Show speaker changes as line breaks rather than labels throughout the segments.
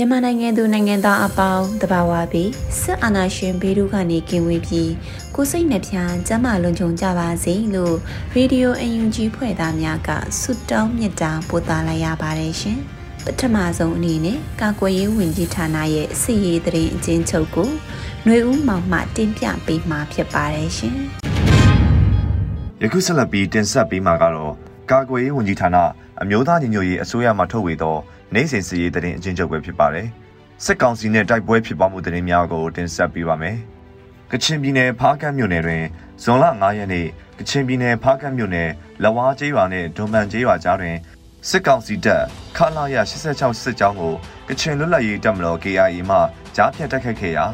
မြန်မာနိုင်ငံသူနိုင်ငံသားအပေါင်းတဘာဝပြီးစစ်အာဏာရှင်ဘေးတို့ကနေကင်းဝေးပြီးကိုစိတ်နှပြကျမ်းမာလုံခြုံကြပါစေလို့ရေဒီယိုအန်ယူဂျီဖွဲ့သားများကဆုတောင်းမြတ်တာပို့သလိုက်ရပါတယ်ရှင်ပထမဆုံးအနေနဲ့ကာကွယ်ရေးဝန်ကြီးဌာနရဲ့စစ်ရေးတရင်အချင်းချုပ်ကိုຫນွေဦးမောင်မှတင်ပြပေးမှာဖြစ်ပါတယ်ရှင်
ယခုဆက်လက်ပြီးတင်ဆက်ပေးမှာကတော့ကာကွယ်ရေးဝန်ကြီးဌာနအမျိုးသားညီညွတ်ရေးအစိုးရမှထုတ်ဝေသော နိုင်စဉ်စည်ရေးတရင်အချင်းချုပ်ပဲဖြစ်ပါတယ်။စစ်ကောင်စီနဲ့တိုက်ပွဲဖြစ်ပွားမှုတရင်များကိုတင်ဆက်ပေးပါမယ်။ကချင်ပြည်နယ်ဖားကန့်မြို့နယ်တွင်ဇွန်လ9ရက်နေ့ကချင်ပြည်နယ်ဖားကန့်မြို့နယ်လဝါကျေးရွာနှင့်ဒွန်မန်ကျေးရွာကြားတွင်စစ်ကောင်စီတပ်ခလာရ86စစ်ကြောင်းကိုကချင်လွတ်လပ်ရေးတပ်မတော် KIA မှကြားဖြတ်တိုက်ခိုက်ခဲ့ရာ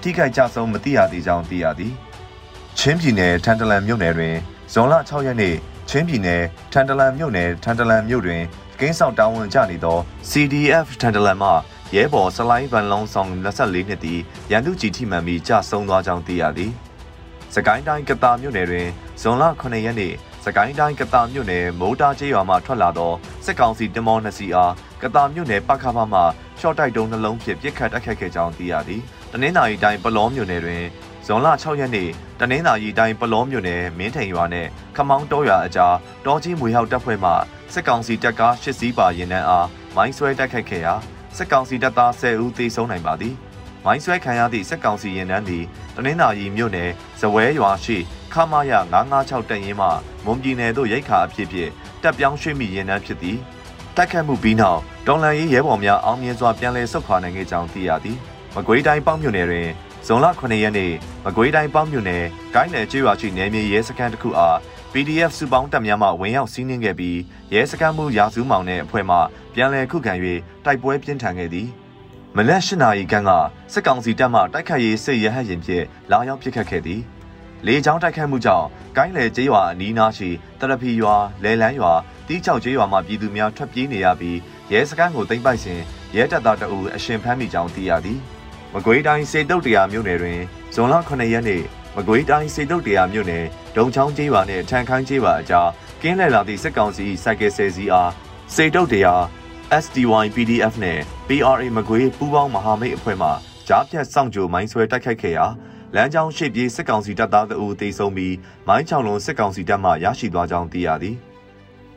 ထိခိုက်ကြဆုံးမသိရသေးကြောင်းသိရသည်။ချင်းပြည်နယ်ထန်တလန်မြို့နယ်တွင်ဇွန်လ6ရက်နေ့ချင်းပြည်နယ်ထန်တလန်မြို့နယ်ထန်တလန်မြို့တွင် ကင်းဆောင်တာဝန်ကျနေသော CDF ထန်တလန်မှရဲဘော်စလိုင်းဗန်လုံးဆောင်24နှစ်သည်ရန်သူကြီးထိမှန်ပြီးကြဆုံးသွားကြောင်းသိရသည်။စကိုင်းတိုင်းကတာမြို့နယ်တွင်ဇွန်လ9ရက်နေ့စကိုင်းတိုင်းကတာမြို့နယ်မိုးတာကျေးရွာမှထွက်လာသောစစ်ကောင်စီတမောနှစ်စီအားကတာမြို့နယ်ပခဖမှရှော့တိုက်တုံးနှလုံးဖြင့်ပြစ်ခတ်တိုက်ခိုက်ခဲ့ကြောင်းသိရသည်။တနင်္သာရီတိုင်းပလောမြို့နယ်တွင်ဇွန်လ6ရက်နေ့တနင်္သာရီတိုင်းပလောမြို့နယ်မင်းထိန်ရွာနဲ့ခမောင်းတောရွာအကြားတောကြီးမွေဟောက်တပ်ဖွဲ့မှ စစ်ကောင်စီတပ်ကား၈စီးပါရင်နှန်းအားမိုင်းဆွဲတိုက်ခိုက်ခဲ့ရာစစ်ကောင်စီတပ်သား10ဦးသေဆုံးနိုင်ပါသည်။မိုင်းဆွဲခံရသည့်စစ်ကောင်စီရင်နှန်းသည်တနင်္သာရီမြို့နယ်ဇဝဲရွာရှိခမာယ956တပ်ရင်းမှမွန်ပြည်နယ်သို့ရိတ်ခါအဖြစ်ဖြင့်တပ်ပြောင်းရွှေ့မိရင်နှန်းဖြစ်သည်။တိုက်ခတ်မှုပြီးနောက်တော်လန်ရေးရဲဘော်များအောင်မြင်စွာပြန်လည်ဆုတ်ခွာနိုင်ခဲ့ကြောင်းသိရသည်။မကွေးတိုင်းပေါင်းမြို့နယ်တွင်ဇွန်လ9ရက်နေ့မကွေးတိုင်းပေါင်းမြို့နယ်ကိုင်းနယ်ကျေးရွာရှိနယ်မြေရဲစခန်းတစ်ခုအား PDF စုပေါင်းတပ်များမှဝင်ရောက်စီးနင်းခဲ့ပြီးရဲစခန်းမှုရာစုမောင်နဲ့အဖွဲ့မှပြန်လည်ခုခံ၍တိုက်ပွဲပြင်းထန်ခဲ့သည်မနက်၈နာရီခန့်ကစစ်ကောင်စီတပ်မှတိုက်ခတ်ရေးစစ်ရဟတ်ရင်ဖြင့်လာရောက်ပစ်ခတ်ခဲ့သည်လေကြောင်းတိုက်ခတ်မှုကြောင့်ကိုင်းလေကျေးရွာအနီးနားရှိတရဖီရွာလဲလန်းရွာတီးချောက်ကျေးရွာမှပြည်သူများထွက်ပြေးနေရပြီးရဲစခန်းကိုသိမ်းပိုက်စဉ်ရဲတပ်သားတအူအရှင်ဖမ်းမိကြောင်းသိရသည်မကွေးတိုင်းစေတုတ်တရားမြို့နယ်တွင်ဇွန်လ9ရက်နေ့ မကွေးတိုင်းစေတုတ်တရားမြို့နယ်ဒုံချောင်းကျေးရွာနှင့်ထန်ခိုင်းကျေးရွာအကြားကင်းလှည့်လာသည့်စစ်ကောင်စီစိုက်ကယ်ဆယ်စီးအားစေတုတ်တရား SDY PDF နဲ့ PRA မကွေးပူးပေါင်းမဟာမိတ်အဖွဲ့မှကြားဖြတ်စောင့်ကြိုမိုင်းဆွဲတိုက်ခိုက်ခဲ့ရာလမ်းကြောင်းရှိပြေးစစ်ကောင်စီတပ်သားတို့တေဆုံးပြီးမိုင်းချောင်လုံးစစ်ကောင်စီတပ်မှရရှိသွားကြောင်းသိရသည်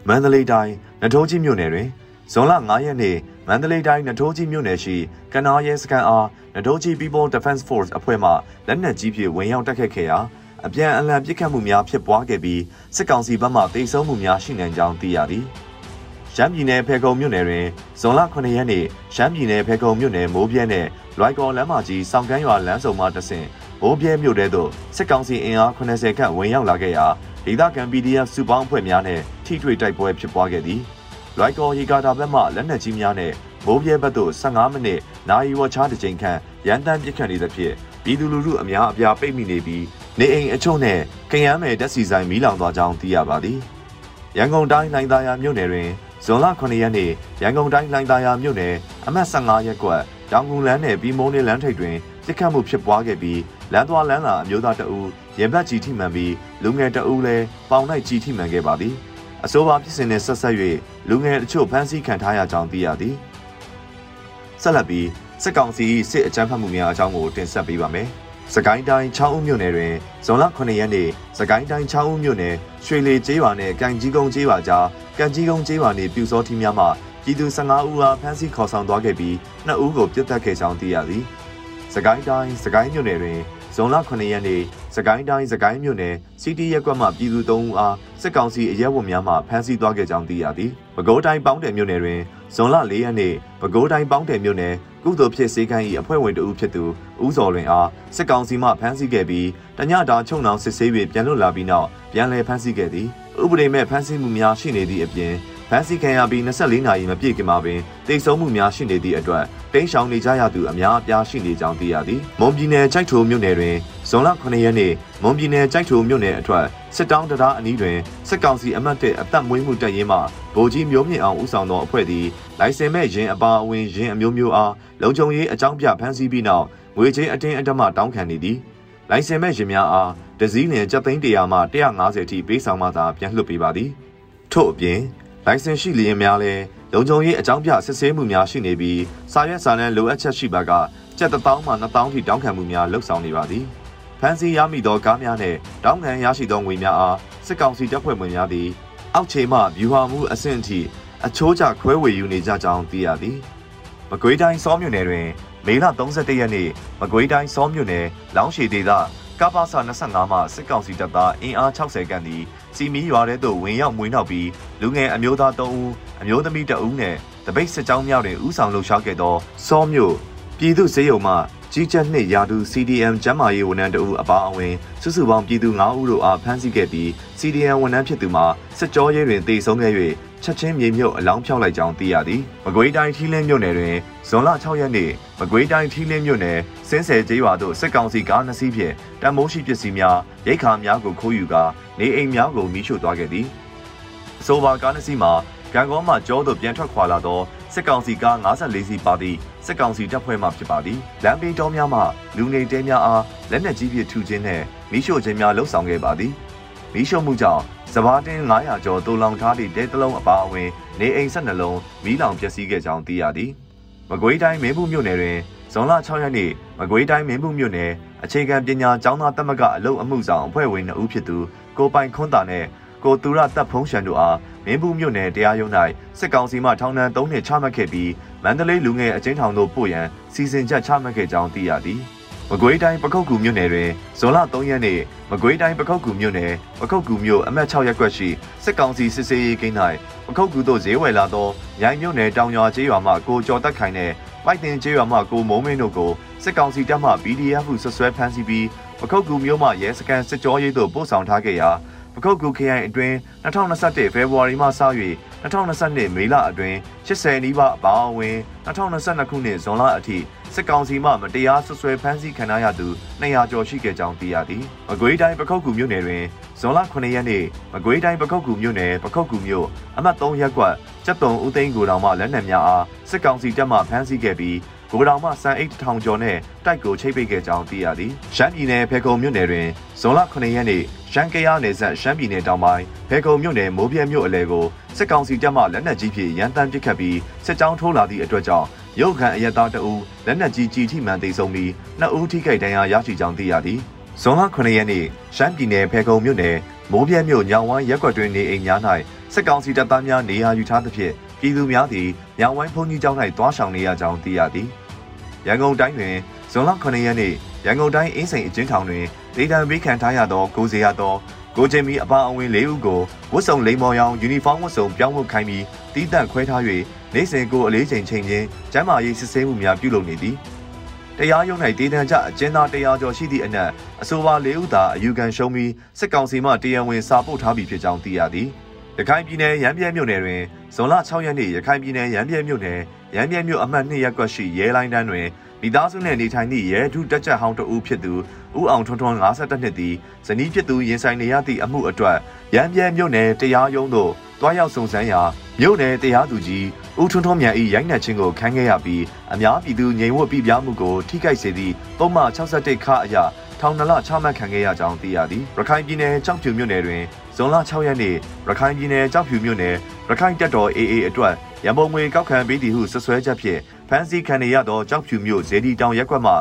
မန္တလေးတိုင်းနထိုးကြီးမြို့နယ်တွင် ဇွန်လ9ရက်နေ့မန္တလေးတိုင်းနထိုးကြီးမြို့နယ်ရှိကနာရဲစခန်းအားနထိုးကြီး People Defense Force အဖွဲ့မှလက်နက်ကြီးဖြင့်ဝင်ရောက်တိုက်ခတ်ခဲ့ရာအပြန်အလှန်ပစ်ခတ်မှုများဖြစ်ပွားခဲ့ပြီးစစ်ကောင်စီဘက်မှတိုက်ဆုံမှုများရှိနိုင်ကြောင်းသိရသည်။ရှမ်းပြည်နယ်ဖေကုံမြို့နယ်တွင်ဇွန်လ9ရက်နေ့ရှမ်းပြည်နယ်ဖေကုံမြို့နယ်မိုးပြဲနဲ့လွိုက်ကော်လမ်းမကြီးစောင်ကန်းရွာလမ်းစုံမှတဆင့်မိုးပြဲမြို့တဲသို့စစ်ကောင်စီအင်အား80ခန့်ဝင်ရောက်လာခဲ့ရာဒေသခံ PDF စုပေါင်းအဖွဲ့များနဲ့ထိတွေ့တိုက်ပွဲဖြစ်ပွားခဲ့သည်။ လွိုက်ကော်ရီကာတာဘက်မှလက်နက်ကြီးများနဲ့မိုးပြဲဘက်သို့15မိနစ်နိုင်ဝချားတစ်ချိန်ခန့်ရန်တမ်းပစ်ခတ်နေသဖြင့်ပြည်သူလူထုအများအပြားပိတ်မိနေပြီးနေအိမ်အချို့နဲ့ကရမ်းမယ်တက်စီဆိုင်မီးလောင်သွားကြောင်းသိရပါသည်။ရန်ကုန်တိုင်းလိုင်သာယာမြို့နယ်တွင်ဇွန်လ9ရက်နေ့ရန်ကုန်တိုင်းလိုင်သာယာမြို့နယ်အမှတ်15ရပ်ကွက်တောင်ကူလန်းနယ်ပြီးမုံနေလန်းထိပ်တွင်စစ်ခတ်မှုဖြစ်ပွားခဲ့ပြီးလမ်းသွားလမ်းလာအမျိုးသားတအူရင်ဘတ်ကြီးထိမှန်ပြီးလူငယ်တအူလည်းပေါင်လိုက်ကြီးထိမှန်ခဲ့ပါသည်။ အဆိုပါဖြစ်စဉ်နဲ့ဆက်ဆက်၍လူငယ်အချို့ဖမ်းဆီးခံထားရကြောင်းသိရသည်။ဆက်လက်ပြီးစစ်ကောင်စီစစ်အကြမ်းဖက်မှုများအကြောင်းကိုတင်ဆက်ပေးပါမယ်။စကိုင်းတိုင်း6ဦးမြို့နယ်တွင်ဇွန်လ9ရက်နေ့စကိုင်းတိုင်း6ဦးမြို့နယ်ရွှေလီကျေးရွာနှင့်ကံကြီးကုန်းကျေးရွာကြားကကံကြီးကုန်းကျေးရွာနေပြူစောထီးများမှပြည်သူ15ဦးအားဖမ်းဆီးခေါ်ဆောင်သွားခဲ့ပြီး2ဦးကိုပြစ်တက်ခဲ့ကြောင်းသိရသည်။စကိုင်းတိုင်းစကိုင်းမြို့နယ်တွင်ဇွန်လ9ရက်နေ့ စကိုင်းတိုင်းစကိုင်းမြို့နယ်စီတီရက်ကွက်မှပြည်သူ3ဦးအားစစ်ကောင်စီအရဲဝတ်များမှဖမ်းဆီးသွားခဲ့ကြောင်းသိရသည်။ပဲခူးတိုင်းပေါင်းတယ်မြို့နယ်တွင်ဇွန်လ4ရက်နေ့ပဲခူးတိုင်းပေါင်းတယ်မြို့နယ်ကုသိုလ်ဖြစ်စေခိုင်း၏အဖွဲ့ဝင်တဦးဖြစ်သူဦးစော်လွင်အားစစ်ကောင်စီမှဖမ်းဆီးခဲ့ပြီးတညတာချုံနှောင်စစ်ဆေး၍ပြန်လွတ်လာပြီးနောက်ပြန်လည်ဖမ်းဆီးခဲ့သည်ဥပဒေမဲ့ဖမ်းဆီးမှုများရှိနေသည့်အပြင်ဖမ်းဆီးခံရပြီး24နာရီမပြည့်ခင်မှာပင်တိတ်ဆုံးမှုများရှိနေသည့်အတွက်တိမ်းရှောင်နေကြရသူအများအပြားရှိနေကြောင်းသိရသည်။မွန်ပြည်နယ်ကြိုက်ထိုမြို့နယ်တွင် ဇွန်လ9ရက်နေ့မွန်ပြည်နယ်ကြိုက်ထိုမြို့နယ်အထက်စစ်တောင်းတရားအနီးတွင်စစ်ကောင်စီအမတ်တဲ့အသက်မွေးမှုတပ်ရင်းမှဗိုလ်ကြီးမျိုးမြင့်အောင်ဦးဆောင်သောအဖွဲ့သည်လိုင်စင်မဲ့ရင်အပါအဝင်ရင်အမျိုးမျိုးအားလုံခြုံရေးအကြောင်းပြဖမ်းဆီးပြီးနောက်ငွေကြေးအတင်းအဓမ္မတောင်းခံနေသည်။လိုင်စင်မဲ့ရင်များအားဒဇီးလင်ကျပ်သိန်း100မှ150ထိပေးဆောင်မှသာပြန်လွှတ်ပေးပါသည်။ထို့အပြင်လိုင်စင်ရှိလျင်များလည်းလုံခြုံရေးအကြောင်းပြစစ်ဆေးမှုများရှိနေပြီးစာရွက်စာတမ်းလိုအပ်ချက်ရှိပါကကျပ်1000မှ2000ထိတောင်းခံမှုများလှုပ်ဆောင်နေပါသည် ဖမ်းဆီးရမိသောကားများနှင့်တောင်းခံရရှိသောငွေများအားစစ်ကောင်စီတပ်ဖွဲ့ဝင်များသည်အောက်ခြေမှဗျူဟာမှုအဆင့်အထိအချိုးကျခွဲဝေယူနေကြကြောင်းသိရသည်မကွေးတိုင်းစောမြို့နယ်တွင်မေလ31ရက်နေ့မကွေးတိုင်းစောမြို့နယ်လောင်းရှည်ဒေသကပ္ပစာ25မှစစ်ကောင်စီတပ်သားအင်အား60ခန့်သည်စီမီရွာထဲသို့ဝင်ရောက်မွေးနှောက်ပြီးလူငယ်အမျိုးသား3ဦးအမျိုးသမီး2ဦးနဲ့တပိတ်စစ်ကြောင်းများတွင်ဥဆောင်လှုပ်ရှားခဲ့သောစောမြို့ပြည်သူ့စေယုံမှ ကြီးကြပ်နှစ်ရာသူ CDM ကျမ်းမာရေးဝန်ထမ်းတို့အပါအဝင်စုစုပေါင်းပြည်သူ9ဦးတို့အားဖမ်းဆီးခဲ့ပြီး CDM ဝန်ထမ်းဖြစ်သူမှာစစ်ကြောရေးတွင်တေဆုံးခဲ့၍ချက်ချင်းမြေမြုပ်အလောင်းဖြောက်လိုက်ကြောင်းသိရသည်။မကွေးတိုင်းထီးလင်းမြို့နယ်တွင်ဇွန်လ6ရက်နေ့မကွေးတိုင်းထီးလင်းမြို့နယ်စင်းဆယ်ကျေးရွာသို့စစ်ကောင်စီကားနှစ်စီးဖြင့်တံမိုးရှိပစ္စည်းများရိတ်ခါများကိုခိုးယူကာနေအိမ်များကိုမိရှို့သွားခဲ့သည်။အဆိုပါကားနှစ်စီးမှာကံကောမှကျောသို့ပြန်ထွက်ခွာလာသော စစ်ကောင်စီကား54စီးပါသည့်စစ်ကောင်စီတပ်ဖွဲ့မှဖြစ်ပါသည်လမ်းဘေးတောများမှလူနေတဲများအားလက်နက်ကြီးဖြင့်ထုခြင်းနှင့်မိရှို့ခြင်းများလှုပ်ဆောင်ခဲ့ပါသည်မိရှို့မှုကြောင့်စဘာတင်း900ကျော်တူလောင်ထားသည့်တဲတလုံးအပါအဝင်နေအိမ်12လုံးမိလောင်ပျက်စီးခဲ့ကြောင်းသိရသည်မကွေးတိုင်းမင်းဘူးမြို့နယ်တွင်ဇွန်လ6ရက်နေ့မကွေးတိုင်းမင်းဘူးမြို့နယ်အခြေခံပညာကျောင်းသားတက်မကအလုပ်အမှုဆောင်အဖွဲ့ဝင်2ဦးဖြစ်သူကိုပိုင်ခွန်းတာနဲ့ ကိုသူရတပ်ဖုံးရှန်တို့အားမင်းဘူးမြို့နယ်တရားရုံး၌စစ်ကောင်စီမှထောင်ဒဏ်3နှစ်ချမှတ်ခဲ့ပြီးမန္တလေးလူငယ်အကျဉ်းထောင်သို့ပို့ရန်စီစဉ်ချက်ချမှတ်ခဲ့ကြောင်းသိရသည်။မကွေးတိုင်းပခုတ်ကူမြို့နယ်တွင်ဇွန်လ3ရက်နေ့မကွေးတိုင်းပခုတ်ကူမြို့နယ်ပခုတ်ကူမြို့အမှတ်6ရပ်ကွက်ရှိစစ်ကောင်စီစစ်ဆေးရေးဂိမ်း၌ပခုတ်ကူသို့ဈေးဝယ်လာသောရိုင်မြို့နယ်တောင်ရွာကျေးရွာမှကိုကျော်တက်ခိုင်နှင့်ပိုက်တင်ကျေးရွာမှကိုမုံမင်းတို့ကိုစစ်ကောင်စီတပ်မှ BDF ဟုဆွဆွဲဖမ်းဆီးပြီးပခုတ်ကူမြို့မှရဲစခန်းစစ်ကြောရေးသို့ပို့ဆောင်ထားခဲ့ရာ ပခုတ်ကူခရိုင်အတွင်း2021ဖေဖော်ဝါရီမှစ၍2022မေလအတွင်း80နီးပါးအပါအဝင်2022ခုနှစ်ဇွန်လအထိစစ်ကောင်စီမှမတရားဆွဆွဲဖမ်းဆီးခံရသူ200ကျော်ရှိခဲ့ကြောင်းသိရသည်။မကွေးတိုင်းပခုတ်ကူမြို့နယ်တွင်ဇွန်လ9ရက်နေ့မကွေးတိုင်းပခုတ်ကူမြို့နယ်ပခုတ်ကူမြို့အမှတ်3ရပ်ကွက်ကျက်တုံဦးသိန်းကိုတော်မှလက်နက်များအားစစ်ကောင်စီတပ်မှဖမ်းဆီးခဲ့ပြီး ကိုတောင်မှစံအိတ်ထောင်ကျော်နဲ့တိုက်ကိုချိတ်ပိတ်ခဲ့ကြောင်းသိရသည်။ရှမ်းပြည်နယ်ဖေကုံမြို့နယ်တွင်ဇွန်လ9ရက်နေ့ရှမ်းကယားနယ်စပ်ရှမ်းပြည်နယ်တောင်ပိုင်းဖေကုံမြို့နယ်မိုးပြဲမြို့အလဲကိုစစ်ကောင်စီတပ်မှလက်နက်ကြီးဖြင့်ရန်တမ်းပစ်ခတ်ပြီးစစ်ကြောင်းထိုးလာသည့်အတွက်ကြောင့်ရုတ်ခန့်အရက်သားတအူလက်နက်ကြီးကြီးထိမှန်သိဆုံးပြီးနှစ်ဦးထိခိုက်ဒဏ်ရာရရှိကြောင်းသိရသည်။ဇွန်လ9ရက်နေ့ရှမ်းပြည်နယ်ဖေကုံမြို့နယ်မိုးပြဲမြို့ညောင်ဝမ်းရက်ကွက်တွင်နေအိမ်များ၌စစ်ကောင်စီတပ်သားများနေရာယူထားသဖြင့်ပြည်သူများသည်ညောင်ဝမ်းဘုံကြီးကျောင်း၌တွားဆောင်နေရကြောင်းသိရသည်။ ရန်ကုန်တိုင်းတွင်ဇွန်လ9ရက်နေ့ရန်ကုန်တိုင်းအင်းစိန်အကျဉ်းထောင်တွင်ဒေသဘေးခံထားရသောကိုစေရသောကိုချင်းမီအပါအဝင်၄ဦးကိုဝတ်စုံလိမ်မော်ရောင်ယူနီဖောင်းဝတ်စုံပြောင်းဝတ်ခိုင်းပြီးတီးတန့်ခွဲထား၍နေစဉ်ကိုအလေးချိန်ချိန်ချင်းကျမ်းမာရေးစစ်ဆေးမှုများပြုလုပ်နေသည်တရားရုံး၌ဒေသကြအကျဉ်းသားတရားကျော်ရှိသည့်အနက်အဆိုပါ၄ဦးသာအယူခံရှုံးပြီးစစ်ကောင်စီမှတရားဝင်စာပို့ထားပြီးဖြစ်ကြောင်းသိရသည်ရခိုင်ပြည်နယ်ရမ်းပြဲမြို့နယ်တွင်ဇွန်လ6ရက်နေ့ရခိုင်ပြည်နယ်ရမ်းပြဲမြို့နယ် ရမ်းပြဲမြို့အမှတ်2ရပ်ကွက်ရှိရဲလိုင်းတန်းတွင်မိသားစုနှင့်နေထိုင်သည့်ရဲထူးတက်ချက်ဟောင်းတဦးဖြစ်သူဦးအောင်ထွန်းထွန်း52နှစ်သည်ဇနီးဖြစ်သူရင်ဆိုင်နေရသည့်အမှုအတွက်ရန်ပြဲမြို့နယ်တရားရုံးသို့တွားရောက်စုံစမ်းရာမြို့နယ်တရားသူကြီးဦးထွန်းထွန်းမြန်၏ရိုက်နှက်ခြင်းကိုခံခဲ့ရပြီးအများပြည်သူငြိမ်ဝှက်ပြပြမှုကိုထိခိုက်စေသည့်ပုံမှန်61ခအရထောင်နလချမှတ်ခံခဲ့ရကြောင်းသိရသည်ရခိုင်ပြည်နယ်ကြောက်ဖြူမြို့နယ်တွင်ဇွန်လ6ရက်နေ့ရခိုင်ပြည်နယ်ကြောက်ဖြူမြို့နယ်ရခိုင်တပ်တော် AA အတွက် ရန်ပုံငွေကောက်ခံပေးသည်ဟုဆွဆွဲချက်ဖြင့်ဖမ်းဆီးခံရသောကြောက်ဖြူမြို့ဇေဒီတောင်ရက်ကွက်မှ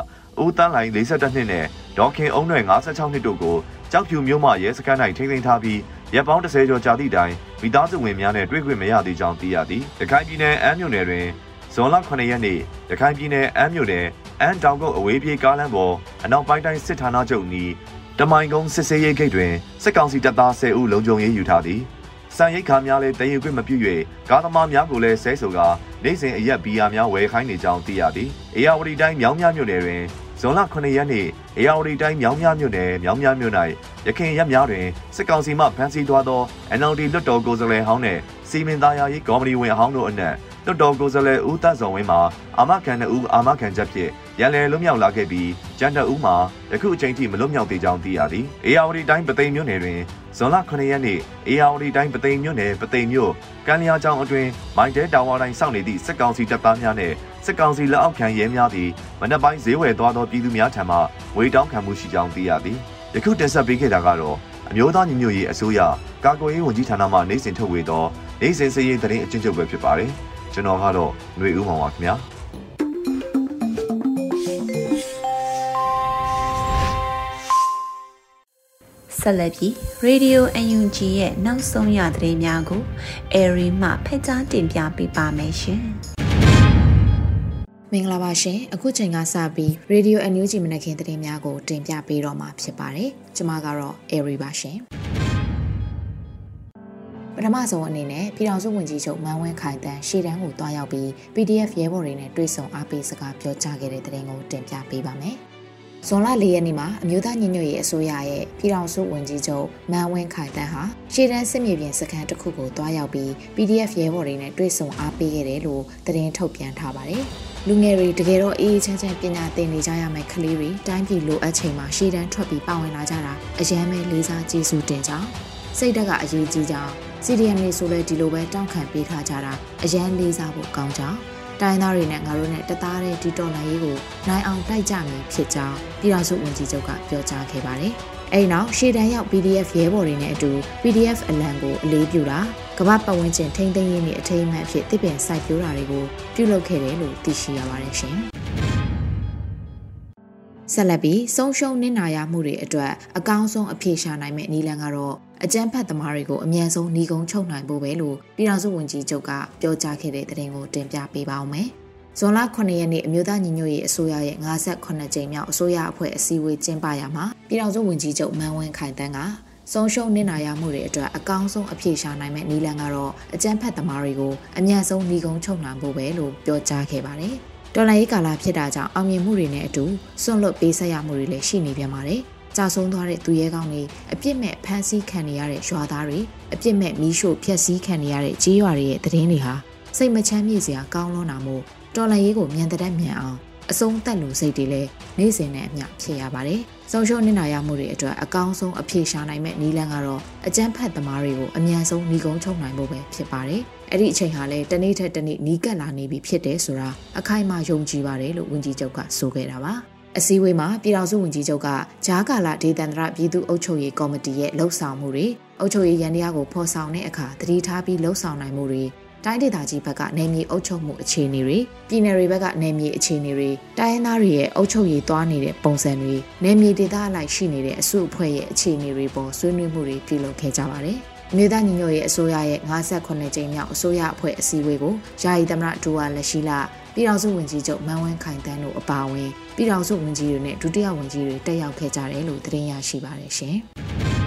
ဦးတန်းလိုင်42နှစ်နဲ့ဒေါခင်အုံးနွယ်56နှစ်တို့ကိုကြောက်ဖြူမြို့မှရဲစခန်း၌ထိန်းသိမ်းထားပြီးရပ်ပေါင်း30ကျော်ကြာသည့်တိုင်မိသားစုဝင်များနဲ့တွေ့ခွင့်မရသေးကြောင်းသိရသည်။ရခိုင်ပြည်နယ်အမ်းမြို့နယ်တွင်ဇွန်လ9ရက်နေ့ရခိုင်ပြည်နယ်အမ်းမြို့နယ်အမ်းတောင်ကုတ်အဝေးပြေးကားလမ်းပေါ်အနောက်ပိုင်းတိုင်းစစ်ဌာနချုပ်နီးတမိုင်ကုန်းစစ်ဆေးရေးဂိတ်တွင်စစ်ကောင်စီတပ်သား10ဦးလုံခြုံရေးယူထားသည်။ စံရိတ်ခါများလည်းတည်ယူခွင့်မပြု၍ကားသမားများကိုလည်းဆဲဆိုကာနေစဉ်အရက်ဘီယာများဝယ်ခိုင်းနေကြောင်းသိရသည်။အေယာဝတီတိုင်းမြောင်းမြမြို့နယ်တွင်ဇွန်လ9ရက်နေ့အေယာဝတီတိုင်းမြောင်းမြမြို့နယ်မြောင်းမြမြို့၌ရခိုင်ရက်များတွင်စစ်ကောင်စီမှဖမ်းဆီးသွားသော NLD လွတ်တော်ကိုယ်စားလှယ်ဟောင်းနှင့်စီမင်းသားယာရေးကော်မတီဝင်အဟောင်းတို့အနက်လွတ်တော်ကိုယ်စားလှယ်ဦးသက်စောဝင်းမှာအာမခံတဲ့ဦးအာမခံချက်ဖြင့်ရန်လည်လွတ်မြောက်လာခဲ့ပြီးကျန်တဲ့ဦးမှာယခုအချိန်ထိမလွတ်မြောက်သေးကြောင်းသိရသည်အေယာဝတီတိုင်းပသိမ်မြို့နယ်တွင် ဇွန်လ9ရက်နေ့အေယာဝတီတိုင်းပသိမ်မြို့နယ်ပသိမ်မြို့ကမ်းလျားကျောင်းအတွင်းမိုင်းတဲတာဝါတိုင်းစောင့်နေသည့်စစ်ကောင်စီတပ်သားများနှင့်စစ်ကောင်စီလက်အောက်ခံရဲများသည်မနက်ပိုင်းဈေးဝယ်သွားသောပြည်သူများထံမှဝေတောင်းခံမှုရှိကြောင်းသိရသည်ယခုတင်ဆက်ပေးခဲ့တာကတော့အမျိုးသားညီညွတ်ရေးအစိုးရကာကွယ်ရေးဝန်ကြီးဌာနမှနိုင်စဉ်ထုတ်ဝေသောနိုင်စဉ်စည်ရေးသတင်းအကျဉ်းချုပ်ပဲဖြစ်ပါတယ်ကျွန်တော်ကတော့ຫນွေဦးမောင်ပါခင်ဗျာ
ဆက်လက်ပြီး Radio UNG ရဲ့နောက်ဆုံးရသတင်းများကို Airy မှဖက်ကြားတင်ပြပေးပါမယ်ရှင်။
မင်္ဂလာပါရှင်။အခုချိန်ကစပြီး Radio UNG မနက်ခင်းသတင်းများကိုတင်ပြပေးတော့မှာဖြစ်ပါတယ်။ကျွန်မကတော့ Airy ပါရှင်။ပထမဆုံးအနေနဲ့ပြည်ထောင်စုဝန်ကြီးချုပ်မန်ဝင်းခိုင်တန်းရှေ့တန်းကိုတွားရောက်ပြီး PDF ရဲဘော်တွေနဲ့တွေ့ဆုံအားပေးစကားပြောကြားခဲ့တဲ့သတင်းကိုတင်ပြပေးပါမယ်။ ဇွန်လ၄ရက်နေ့မှာအမျိုးသားညီညွတ်ရေးအစိုးရရဲ့ပြည်ထောင်စုဝန်ကြီးချုပ်မန်ဝင်းခိုင်တန်းဟာရှေ့တန်းစစ်မြေပြင်စခန်းတစ်ခုကိုတွားရောက်ပြီး PDF ရဲဘော်တွေနဲ့တွေ့ဆုံအားပေးခဲ့တယ်လို့သတင်းထုတ်ပြန်ထားပါတယ်။လူငယ်တွေတကယ်တော့အေးအေးချမ်းချမ်းပညာသင်နေကြရမယ့်ကလေးတွေတိုင်းပြည်လိုအပ်ချိန်မှာရှေ့တန်းထွက်ပြီးပါဝင်လာကြတာအယမ်းပဲလေးစားကျေးဇူးတင်ကြောင်းစိတ်ဓာတ်ကအရေးကြီးကြောင်း CDM တွေဆိုလဲဒီလိုပဲတောင်းခံပေးထားကြတာအယမ်းလေးစားဖို့ကောင်းကြောင်း တိုင်းသားတွေနဲ့ငါတို့နဲ့တသားတဲ့ဒီတော်လှန်ရေးကိုနိုင်အောင်တိုက်ကြမည်ဖြစ်ကြောင်းပြည်ထောင်စုဝန်ကြီးချုပ်ကပြောကြားခဲ့ပါတယ်။အဲဒီနောက်ရှေ့တန်းရောက် PDF ရဲဘော်တွေနဲ့အတူ PDF အလံကိုအလေးပြုတာကမ္ဘာပတ်ဝန်းကျင်ထိန်းသိမ်းရေးနဲ့အထိမ်းအမှတ်အဖြစ်တည်ပင်စိုက်ပျိုးတာတွေကိုပြုလုပ်ခဲ့တယ်လို့သိရှိရပါတယ်ရှင်။ ဆက်လက်ပြီးဆုံးရှုံးနစ်နာရမှုတွေအတွက်အကောင်းဆုံးအဖြေရှာနိုင်မယ့်နည်းလမ်းကတော့အကြမ်းဖက်သမားတွေကိုအမြန်ဆုံးနှီးကုံချုပ်နိုင်ဖို့ပဲလို့ပြည်ထောင်စုဝန်ကြီးချုပ်ကပြောကြားခဲ့တဲ့သတင်းကိုတင်ပြပေးပါောင်းမယ်။ဇွန်လ9ရက်နေ့အမျိုးသားညီညွတ်ရေးအစိုးရရဲ့58ကြိမ်မြောက်အစိုးရအဖွဲ့အစည်းအဝေးကျင်းပရာမှာပြည်ထောင်စုဝန်ကြီးချုပ်မန်ဝင်းခိုင်တန်းကဆုံးရှုံးနစ်နာရမှုတွေအတွက်အကောင်းဆုံးအဖြေရှာနိုင်မယ့်နည်းလမ်းကတော့အကြမ်းဖက်သမားတွေကိုအမြန်ဆုံးနှီးကုံချုပ်နိုင်ဖို့ပဲလို့ပြောကြားခဲ့ပါတယ်။ တော်လိုင်းရေးကာလဖြစ်တာကြောင့်အောင်မြင်မှုတွေနဲ့အတူစွန့်လွတ်ပေးဆက်ရမှုတွေလည်းရှိနေပြန်ပါတယ်။ကြာဆုံးသွားတဲ့သူရဲကောင်းတွေအပြစ်မဲ့ဖမ်းဆီးခံနေရတဲ့ရွာသားတွေအပြစ်မဲ့မီးရှို့ဖျက်ဆီးခံနေရတဲ့ကြေးရွာတွေရဲ့သတင်းတွေဟာစိတ်မချမ်းမြေ့စရာကောင်းလွန်းတာမို့တော်လန်ရေးကိုမြန်တဲ့မြန်အောင်အဆုံးသက်လူစိတ်တွေလည်းနေ့စဉ်နဲ့အမျှဖြစ်ရပါတယ်။ ဆုံးရှုံးနေနာရမှုတွေအတွက်အကောင်းဆုံးအဖြေရှာနိုင်မဲ့နည်းလမ်းကတော့အကြမ်းဖက်သမားတွေကိုအမြန်ဆုံးနှီးကုန်းချုပ်နိုင်ဖို့ပဲဖြစ်ပါတယ်။အဲ့ဒီအချိန်ဟာလည်းတနေ့ထက်တနေ့နီးကပ်လာနေပြီဖြစ်တယ်ဆိုတာအခိုင်အမာယုံကြည်ပါတယ်လို့ဝန်ကြီးချုပ်ကဆိုခဲ့တာပါ။အစည်းအဝေးမှာပြည်ထောင်စုဝန်ကြီးချုပ်ကဂျားကာလာဒေသန္တရပြည်သူ့အုပ်ချုပ်ရေးကော်မတီရဲ့လှုပ်ဆောင်မှုတွေအုပ်ချုပ်ရေးရန်တရားကိုဖော်ဆောင်တဲ့အခါတတိထားပြီးလှုပ်ဆောင်နိုင်မှုတွေ တိုင်းဒေသကြီးဘက်ကနေမြေအုပ်ချုပ်မှုအခြေအနေတွေပြည်နယ်တွေဘက်ကနေမြေအခြေအနေတွေတိုင်းရင်းသားတွေရဲ့အုပ်ချုပ်ရေးသွားနေတဲ့ပုံစံတွေနေမြေဒေသအလိုက်ရှိနေတဲ့အစုအဖွဲ့ရဲ့အခြေအနေတွေပေါ်ဆွေးနွေးမှုတွေပြုလုပ်ခဲ့ကြပါတယ်။မြေသားညီညွတ်ရေးအစိုးရရဲ့58ကြိမ်မြောက်အစိုးရအဖွဲ့အစည်းအဝေးကိုယာယီသမရဒူဝါလက်ရှိလာပြည်ထောင်စုဝန်ကြီးချုပ်မန်ဝင်းခိုင်တန်းတို့အပါအဝင်ပြည်ထောင်စုဝန်ကြီးတွေနဲ့ဒုတိယဝန်ကြီးတွေတက်ရောက်ခဲ့ကြတယ်လို့သတင်းရရှိပါတယ်ရှင်။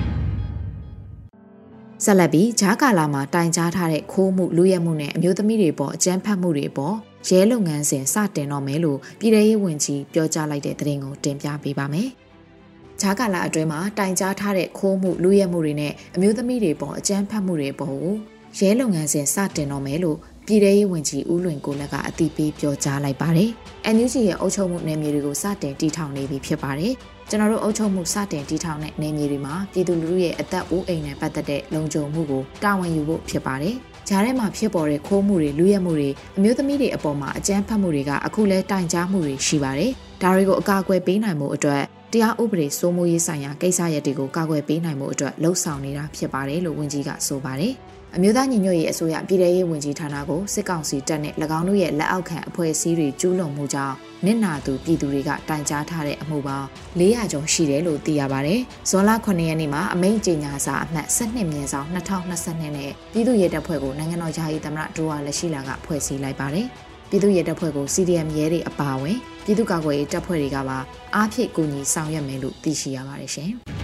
ဆက်လက်ပြီးဂျားကာလာမှာတိုင်ကြားထားတဲ့ခိုးမှုလူရဲမှုနဲ့အမျိုးသမီးတွေပေါ်အကြမ်းဖက်မှုတွေပေါ်ရဲလုပ်ငန်းစဉ်စတင်တော့မယ်လို့ပြည်ထရေးဝန်ကြီးပြောကြားလိုက်တဲ့သတင်းကိုတင်ပြပေးပါမယ်။ဂျားကာလာအတွင်းမှာတိုင်ကြားထားတဲ့ခိုးမှုလူရဲမှုတွေနဲ့အမျိုးသမီးတွေပေါ်အကြမ်းဖက်မှုတွေပေါ်ရဲလုပ်ငန်းစဉ်စတင်တော့မယ်လို့ ပြည်ထရေးဝန်ကြီးဦးလွင်ကိုလက်ကအတိပေးပြောကြားလိုက်ပါတယ်။ NUG ရဲ့အုပ်ချုပ်မှုနယ်မြေတွေကိုစတင်တည်ထောင်နေပြီဖြစ်ပါတယ်။ကျွန်တော်တို့အုပ်ချုပ်မှုစတင်တည်ထောင်တဲ့နယ်မြေတွေမှာပြည်သူလူထုရဲ့အသက်အိုးအိမ်နဲ့ပတ်သက်တဲ့လုံခြုံမှုကိုတာဝန်ယူဖို့ဖြစ်ပါတယ်။ဂျားထဲမှာဖြစ်ပေါ်တဲ့ခိုးမှုတွေလူရဲမှုတွေအမျိုးသမီးတွေအပေါ်မှာအကြမ်းဖက်မှုတွေကအခုလဲတိုင်ကြားမှုတွေရှိပါတယ်။ဒါတွေကိုအကာအကွယ်ပေးနိုင်မှုအတွက်တရားဥပဒေစိုးမိုးရေးဆိုင်ရာကိစ္စရပ်တွေကိုကာကွယ်ပေးနိုင်မှုအတွက်လှုံ့ဆော်နေတာဖြစ်ပါတယ်လို့ဝန်ကြီးကဆိုပါတယ်။ အမျိုးသားညီညွတ်ရေးအစိုးရပြည်ထရေးဝန်ကြီးဌာနကိုစစ်ကောင်စီတပ်နဲ့၎င်းတို့ရဲ့လက်အောက်ခံအဖွဲ့အစည်းတွေကျူးလွန်မှုကြောင့်နစ်နာသူပြည်သူတွေကတိုင်ကြားထားတဲ့အမှုပေါင်း400ကျော်ရှိတယ်လို့သိရပါတယ်။ဇွန်လ9ရက်နေ့မှာအမိန့်ကြေညာစာအမှတ်12မြင်းဆောင်2022နဲ့ပြည်သူ့ရဲတပ်ဖွဲ့ကိုနိုင်ငံတော်ယာယီသမ္မတဒိုဝါလက်ရှိလာကဖွဲ့စည်းလိုက်ပါတယ်။ပြည်သူ့ရဲတပ်ဖွဲ့ကို CDM ရဲတွေအပါအဝင်ပြည်သူ့ကာကွယ်ရေးတပ်ဖွဲ့တွေကပါအားဖြည့်ကူညီဆောင်ရွက်မယ်လို့သိရှိရပါတယ်ရှင်။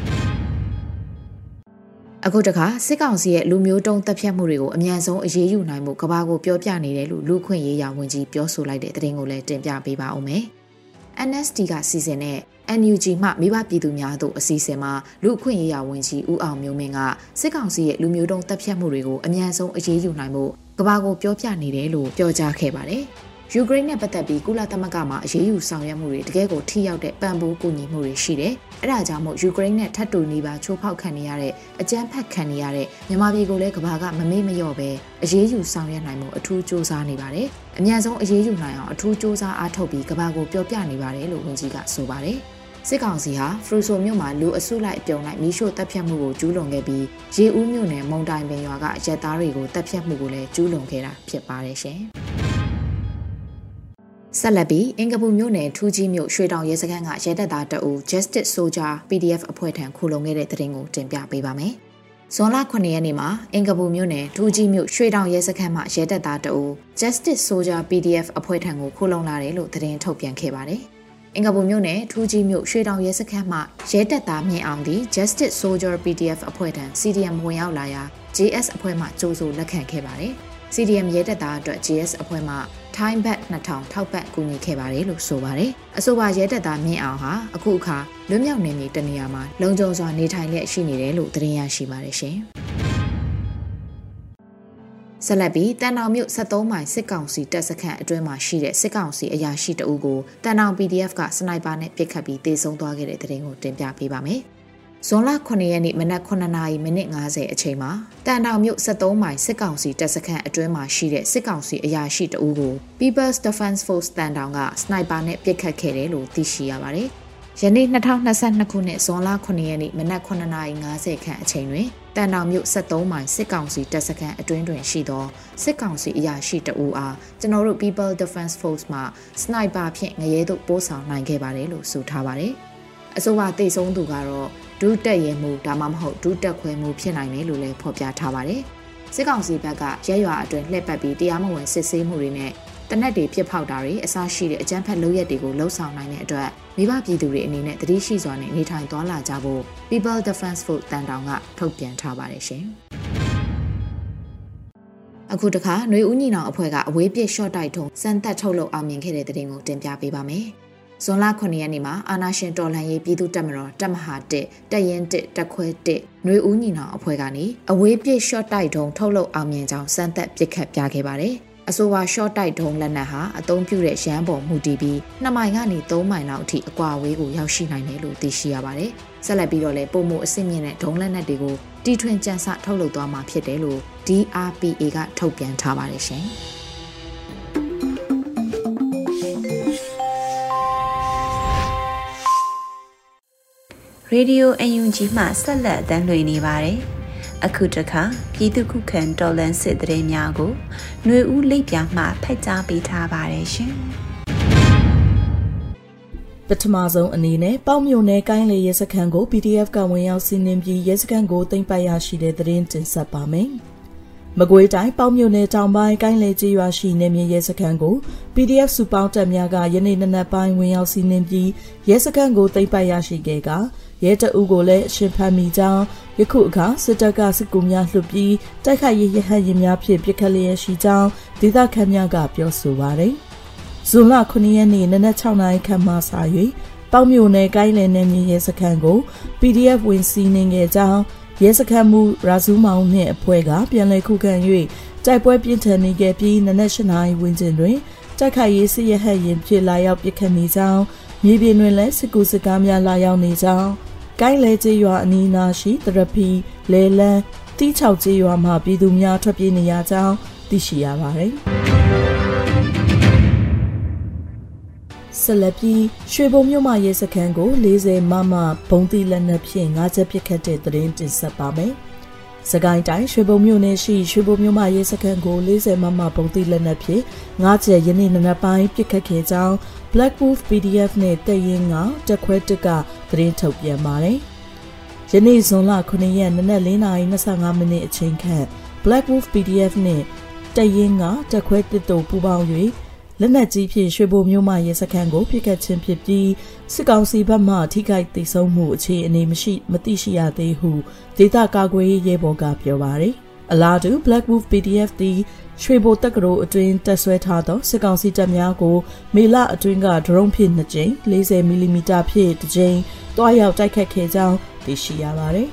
အခုတခါစစ်ကောင်စီရဲ့လူမျိုးတုံးတပ်ဖြတ်မှုတွေကိုအမြန်ဆုံးအရေးယူနိုင်မှုကဘာကိုပြောပြနေတယ်လို့လူခွင့်ရေးရာဝန်ကြီးပြောဆိုလိုက်တဲ့သတင်းကိုလည်းတင်ပြပေးပါဦးမယ်။ NST ကစီစဉ်တဲ့ NUG မှမိဘပြည်သူများတို့အစည်းအဝေးမှာလူခွင့်ရေးရာဝန်ကြီးဦးအောင်မျိုးမင်းကစစ်ကောင်စီရဲ့လူမျိုးတုံးတပ်ဖြတ်မှုတွေကိုအမြန်ဆုံးအရေးယူနိုင်မှုကဘာကိုပြောပြနေတယ်လို့ပြောကြားခဲ့ပါတယ်။ ယူကရိန်းနဲ့ပတ်သက်ပြီးကုလသမဂ္ဂမှာအရေးယူဆောင်ရွက်မှုတွေတကယ်ကိုထိရောက်တဲ့ပံ့ပိုးကူညီမှုတွေရှိတယ်။အဲဒါကြောင့်မို့ယူကရိန်းနဲ့ထပ်တူနေပါချိုးဖောက်ခံနေရတဲ့အကြမ်းဖက်ခံနေရတဲ့မြန်မာပြည်ကိုလည်းကမ္ဘာကမမေ့မလျော့ပဲအရေးယူဆောင်ရွက်နိုင်မှုအထူးစ조사နေပါတယ်။အများဆုံးအရေးယူနိုင်အောင်အထူးစ조사အားထုတ်ပြီးကမ္ဘာကိုပြောပြနေပါတယ်လို့ဝန်ကြီးကဆိုပါတယ်။စစ်ကောင်စီဟာဖရူဆိုမြို့မှာလူအစုလိုက်အပြုံလိုက်မီးရှို့တပ်ဖြတ်မှုကိုကျူးလွန်ခဲ့ပြီးရေဦးမြို့နယ်မုံတိုင်ပင်ရွာကရက်သားတွေကိုတပ်ဖြတ်မှုကိုလည်းကျူးလွန်ခဲ့တာဖြစ်ပါတယ်ရှင်။ ဆက်လက်ပြီးအင်္ဂပူမြို့နယ်ထူးကြီးမြို့ရွှေတောင်ရဲစခန်းကရဲတပ်သားတအူ Justice Soldier PDF အဖွဲ့ထံခိုလုံခဲ့တဲ့တဲ့တင်ကိုတင်ပြပေးပါမယ်။ဇွန်လ9ရက်နေ့မှာအင်္ဂပူမြို့နယ်ထူးကြီးမြို့ရွှေတောင်ရဲစခန်းမှရဲတပ်သားတအူ Justice Soldier PDF အဖွဲ့ထံကိုခိုလုံလာတယ်လို့သတင်းထုတ်ပြန်ခဲ့ပါတယ်။အင်္ဂပူမြို့နယ်ထူးကြီးမြို့ရွှေတောင်ရဲစခန်းမှရဲတပ်သားမြင့်အောင်သည် Justice Soldier PDF အဖွဲ့ထံ CDM ဝင်ရောက်လာရာ JS အဖွဲ့မှကြိုးဆိုလက်ခံခဲ့ပါတယ်။ CDM ရဲတပ်သားအတွက် JS အဖွဲ့မှ ထိုင်းဘတ်2000ထောက်ပံ့ကူညီခဲ့ပါတယ်လို့ဆိုပါတယ်။အဆိုပါရဲတပ်သားမြင့်အောင်ဟာအခုအခါလွတ်မြောက်နေမည်တနေရာမှာလုံခြုံစွာနေထိုင်လျက်ရှိနေတယ်လို့သတင်းရရှိပါတယ်ရှင်။ဆက်လက်ပြီးတန်တောင်မြို့73မိုင်စစ်ကောင်စီတပ်စခန်းအတွင်းမှာရှိတဲ့စစ်ကောင်စီအရာရှိတအုပ်ကိုတန်တောင် PDF ကစနိုက်ပါနဲ့ပစ်ခတ်ပြီးတေဆုံးသွားခဲ့တဲ့တဲ့တင်ကိုတင်ပြပေးပါမယ်။ ဇွန်လ9ရက်နေ့မနက်9နာရီမိနစ်50အချိန်မှာတန်တောင်မြို့73မိုင်စစ်ကောင်စီတပ်စခန်းအတွင်းမှာရှိတဲ့စစ်ကောင်စီအရာရှိတအူးကို People's Defense Force တန်တောင်ကစနိုက်ပါနဲ့ပစ်ခတ်ခဲ့တယ်လို့သိရှိရပါတယ်။ယနေ့2022ခုနှစ်ဇွန်လ9ရက်နေ့မနက်9နာရီ50ခန့်အချိန်တွင်တန်တောင်မြို့73မိုင်စစ်ကောင်စီတပ်စခန်းအတွင်းတွင်ရှိသောစစ်ကောင်စီအရာရှိတအူးအားကျွန်တော်တို့ People Defense Force မှစနိုက်ပါဖြင့်ငရဲသို့ပို့ဆောင်နိုင်ခဲ့ပါတယ်လို့ဆိုထားပါတယ်။အဆိုပါတိတ်ဆုံးသူကတော့ ဒုတက်ရဲမှုဒါမှမဟုတ်ဒုတက်ခွဲမှုဖြစ်နိုင်တယ်လို့လည်းဖော်ပြထားပါတယ်။စစ်ကောင်စီဘက်ကရဲရွာအတွင်းလှည့်ပတ်ပြီးတရားမဝင်စစ်ဆေးမှုတွေနဲ့တနက်တွေပြစ်ဖောက်တာတွေအစရှိတဲ့အကြမ်းဖက်လုပ်ရက်တွေကိုလှုံ့ဆော်နိုင်တဲ့အတွက်မိဘပြည်သူတွေအနေနဲ့တတိရှိစွာနဲ့နေထိုင်သွားလာကြဖို့ People Defense Force တန်တောင်ကထုတ်ပြန်ထားပါတယ်ရှင်။အခုတခါຫນွေဦးညီနောင်အဖွဲ့ကအဝေးပြစ် short တိုက်ထုံစမ်းသက်ထုတ်လုပ်အောင်မြင်ခဲ့တဲ့တဲ့တင်ကိုတင်ပြပေးပါမယ်။ ဇွန်လ9ရက်နေ့မှာအာနာရှင်တော်လှန်ရေးပြည်သူ့တပ်မတော်တပ်မဟာ1တပ်ရင်း1တပ်ခွဲ1ຫນွေဦးညီနောင်အဖွဲ့ကနေအဝေးပစ် short တိုက်တုံးထုတ်လုပ်အောင်မြင်ကြောင်းစမ်းသပ်ပစ်ခတ်ပြခဲ့ပါတယ်။အဆိုပါ short တိုက်တုံးလက်နက်ဟာအသုံးပြုတဲ့ရန်ပေါ်မူတည်ပြီး2မိုင်ကနေ3မိုင်လောက်အထိအကွာအဝေးကိုရောက်ရှိနိုင်တယ်လို့သိရှိရပါတယ်။ဆက်လက်ပြီးတော့လည်းပုံမှုအဆင့်မြင့်တဲ့ဒုံးလက်နက်တွေကိုတီထွင်ကြံစထုတ်လုပ်သွားမှာဖြစ်တယ်လို့ DRPA ကထုတ်ပြန်ထားပါတယ်ရှင်။
Radio UNG မှဆက်လက်အသံလွှင့်နေပါတယ်။အခုတခါပြည်သူခုခံတော်လန်စစ်တရေများကိုຫນွေဦးလိပ်ပြမှဖက်ကြားပေးထားပါတယ်ရှင်။
ပထမဆုံးအနေနဲ့ပေါင်းမြို့နယ်ကိုင်းလေရဲစခန်းကို PDF ကဝင်ရောက်စီးနင်းပြီးရဲစခန်းကိုသိမ်းပိုက်ရရှိတဲ့သတင်းတင်ဆက်ပါမယ်။ မကွေးတိုင်းပေါင်းမြို့နယ်တောင်ပိုင်းကိုင်းလေကျေးရွာရှိနေမြေရဲစခန်းကို PDF စုပေါင်းတပ်များကယနေ့နနက်ပိုင်းဝင်ရောက်စီးနင်းပြီးရဲစခန်းကိုသိမ်းပိုက်ရရှိခဲ့ကရဲတအုပ်ကိုလည်းအရှင်ဖမ်းမိကြောင်းယခုအခါစစ်တပ်ကစစ်ကူများလှုပ်ပြီးတိုက်ခိုက်ရေးရဟတ်ရင်များဖြင့်ပြစ်ခတ်လျက်ရှိကြောင်းဒေသခံများကပြောဆိုပါရယ်ဇွန်လ9ရက်နေ့နနက်6နာရီခန့်မှစ၍ပေါက်မြို့နယ်ကိုင်းလည်နယ်မြေရဲစခန်းကို PDF ဝင်စီးနှင်ခဲ့ကြောင်း ရဲစခန်းမှုရာဇူးမောင်နှင့်အဖွဲ့ကပြန်လည်ခုခံ၍တိုက်ပွဲပြင်းထန်နေခဲ့ပြီးနနက်၈နာရီဝန်းကျင်တွင်တိုက်ခိုက်ရေးစစ်ရဟတ်ရင်ဖြစ်လာရောက်ပစ်ခတ်နေကြောင်းမြေပြင်တွင်လည်းစစ်ကူစကားများလာရောက်နေကြောင်းကိုင်းလဲကျေးရွာအနီးနားရှိတရပီလဲလန်းတီးချောက်ကျေးရွာမှာပြည်သူများထွက်ပြေးနေရကြောင်းသိရှိရပါတယ်။ ဆက်လက်ပြီးရွှေဘုံမြို့မရဲစခန်းကို40မမဘုံတိလက်နက်ဖြင့်ငါးချက်ပစ်ခတ်တဲ့သတင်းတင်ဆက်ပါမယ်။စကိုင်းတိုင်းရွှေဘုံမြို့နယ်ရှိရွှေဘုံမြို့မရဲစခန်းကို40မမပုံတိလက်နက်ဖြင့်ငါးကျက်ယနေ့နနက်ပိုင်းပြစ်ခတ်ခဲ့ကြောင်း Black Wolf PDF နဲ့တပ်ရင်းကတက်ခွဲတက်ကသတင်းထုတ်ပြန်ပါတယ်။ယနေ့ဇွန်လ9ရက်နနက်4:25မိနစ်အချိန်ခန့် Black Wolf PDF နဲ့တပ်ရင်းကတက်ခွဲတစ်တို့ပူးပေါင်း၍ လက်နက်ကြီးဖြင့်ရွှေဘိုမြို့မှရဲစခန်းကိုပြစ်ခတ်ခြင်းဖြစ်ပြီးစစ်ကောင်စီဘက်မှထိခိုက်သိမ်းဆုံးမှုအခြေအနေမရှိမသိရှိရသေးဟုဒေသကာကွယ်ရေးရဲဘော်ကပြောပါရယ်အလားတူ Black Wolf PDF သည်ရွှေဘိုတက္ကသိုလ်အတွင်းတက်ဆွဲထားသောစစ်ကောင်စီတပ်များကိုမေလအတွင်းကဒရုန်းဖြင့်2ကြိမ်40မီလီမီတာဖြင့်တစ်ကြိမ်တွားရောက်တိုက်ခတ်ခဲ့ကြောင်းသိရှိရပါသည်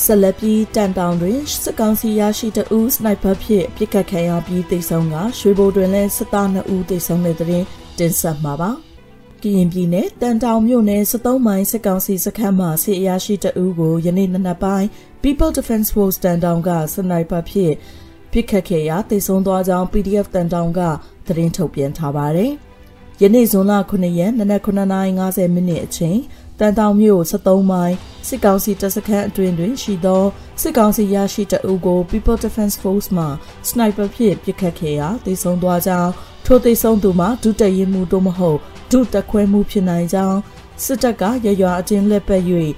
ဆက်လက်ပြီးတန်တောင်တွင်စစ်ကောင်စီရရှိတအူးစနိုက်ပါဖြင့်ပြစ်ခတ်ခံရပြီးတိတ်ဆုံးကရွှေဘိုတွင်လည်းစစ်သား2ဦးတိတ်ဆုံးတဲ့တွင်တင်ဆက်မှာပါကရင်ပြည်နယ်တန်တောင်မြို့နယ်73မိုင်စစ်ကောင်စီစခန်းမှာစစ်အရာရှိတအူးကိုယနေ့နနက်ပိုင်း People Defense Force တန်တောင်ကစနိုက်ပါဖြင့်ပြစ်ခတ်ခဲ့ရာတိတ်ဆုံးသွားကြောင်း PDF တန်တောင်ကသတင်းထုတ်ပြန်ထားပါတယ်ယနေ့ဇွန်လ9ရက်နနက်9:50မိနစ်အချိန် တန်တောင်မြို့73မိုင်စစ်ကောင်စီတပ်စခန်းအတွင်းတွင်ရှိသောစစ်ကောင်စီရရှိတအုပ်ကို People Defense Force မှစနိုက်ပါဖြင့်ပစ်ခတ်ခဲ့ရာတိုက်ဆုံသွားကြောင်းထိုတိုက်ဆုံသူမှဒုတရင်မှုတို့မဟုတ်ဒုတက်ခွဲမှုဖြစ်နိုင်ကြောင်းစစ်တပ်ကရရွာအတင်းလက်ပတ်၍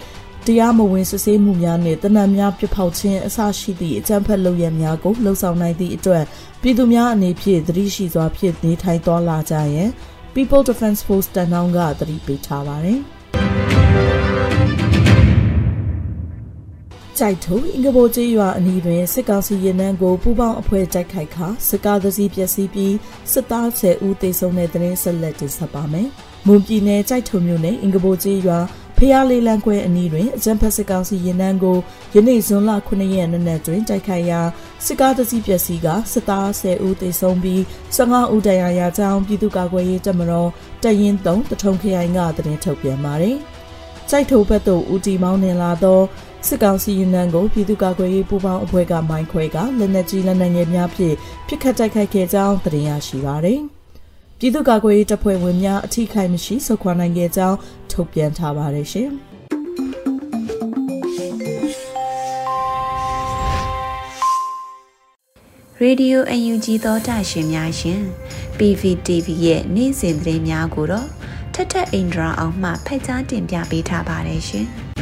တရားမဝင်စစ်ဆေးမှုများနှင့်တနက်များပြဖောက်ခြင်းအစရှိသည့်အကြမ်းဖက်လုပ်ရများကိုလှုံ့ဆော်နိုင်သည့်အတွက်ပြည်သူများအနေဖြင့်သတိရှိစွာဖြင့်နေထိုင်သွားလာကြရန် People Defense Force တန်တောင်းကသတိပေးထားပါတယ်။ ကြိုက်ထုအင်္ဂဘိုကျေးရွာအနီးတွင်စစ်ကောင်စီရင်နှန်းကိုပူးပေါင်းအဖွဲ့တိုက်ခိုက်ခါစစ်ကားသစီးပျက်စီးပြီးစစ်သား10ဦးသေဆုံးတဲ့တဲ့ဆက်လက်တင်ဆက်ပါမယ်။မွန်ပြည်နယ်ကြိုက်ထုမြို့နယ်အင်္ဂဘိုကျေးရွာ ဖျားလေးလန်းခွဲအနီးတွင်အကြံဖက်စစ်ကောင်စီရင်နှန်းကိုယနေ့ဇွန်လ9ရက်နေ့နက်တွင်တိုက်ခိုက်ရာစစ်ကားသစီးပျက်စီးကစစ်သား10ဦးသေဆုံးပြီး15ဦးဒဏ်ရာရကြောင်းပြည်သူ့ကာကွယ်ရေးတပ်မတော်တရင်3တထုံခရိုင်ကသတင်းထုတ်ပြန်ပါတယ်။ကြိုက်ထုဘက်သို့ဦးတီမောင်းနေလာသောစစ်ကောင်စီရင်နံကိုပြည်သူ့ကာကွယ်ရေးပူးပေါင်းအဖွဲ့ကမိုင်းခွဲကလက်နက်ကြီးလက်နက်ငယ်များဖြင့်ပစ်ခတ်တိုက်ခိုက်ခဲ့ကြောင်းသတင်းရရှိပါသည်။ ပြည်သူ့ကာကွယ်ရေးတပ်ဖွဲ့ဝင်များအထိခိုက်မရှိဆုတ်ခွာနိုင်ခဲ့ကြောင်းထုတ်ပြန်ထားပါတယ်ရှင်။
ရေဒီယိုအန်ယူဂျီသောတာရှင်များရှင် PVTV ရဲ့နေ့စဉ်သတင်းများကိုတော့ထထအင်ဒရာအောင်မှဖက်ကြားတင်ပြပေးထားပါတယ်ရှင်။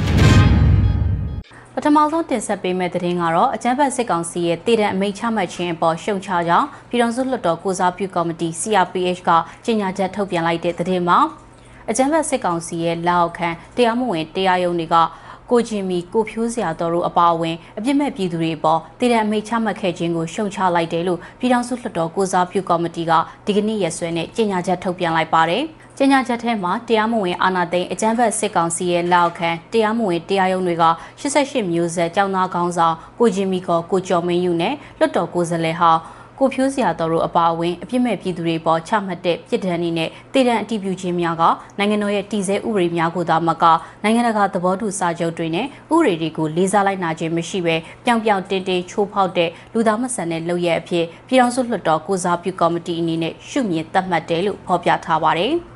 ပထမဆုံးတင်ဆက်ပေးမယ့်သတင်းကတော့အကြမ်းဖက်စစ်ကောင်စီရဲ့တည်တဲ့အမိန့်ချမှတ်ခြင်းအပေါ်ရှုံချကြောင်းပြည်ထောင်စုလွှတ်တော်ကိုစားပြုကော်မတီ CRPH ကကြေညာချက်ထုတ်ပြန်လိုက်တဲ့သတင်းမှာအကြမ်းဖက်စစ်ကောင်စီရဲ့လက်အောက်ခံတရားမဝင်တရားရုံးတွေကကိုချင်းမီကိုဖြိုးစရာတော်တို့အပါအဝင်အပြစ်မဲ့ပြည်သူတွေပေါ်တည်တဲ့အမိန့်ချမှတ်ခဲ့ခြင်းကိုရှုံချလိုက်တယ်လို့ပြည်ထောင်စုလွှတ်တော်ကိုစားပြုကော်မတီကဒီကနေ့ရက်စွဲနဲ့ကြေညာချက်ထုတ်ပြန်လိုက်ပါတယ်။ ကြေညာချက်ထဲမှာတရားမဝင်အာဏာသိမ်းအကြမ်းဖက်စစ်ကောင်စီရဲ့လက်အောက်ခံတရားမဝင်တရားရုံးတွေက88မျိုးဆက်ကြောင်းသားကောင်းဆောင်ကိုဂျင်မီကောကိုကျော်မင်းယူနဲ့လွတ်တော်ကိုယ်စားလှယ်ဟောင်းကိုဖြိုးစရာတော်တို့အပါအဝင်အပြစ်မဲ့ပြည်သူတွေပေါ်ချမှတ်တဲ့ပြည်ထန်နည်းနဲ့တည်တံအတည်ပြုခြင်းများကနိုင်ငံတော်ရဲ့တည်ဆဲဥပဒေများကိုသာမကနိုင်ငံတကာသဘောတူစာချုပ်တွေနဲ့ဥပဒေတွေကိုလေးစားလိုက်နာခြင်းမရှိဘဲပြောင်ပြောင်တင်းတင်းချိုးဖောက်တဲ့လူသားမဆန်တဲ့လုပ်ရအဖြစ်ပြည်ထောင်စုလွှတ်တော်ကိုစားပြုကော်မတီအနေနဲ့ရှုမြင်သတ်မှတ်တယ်လို့ဖော်ပြထားပါတယ်။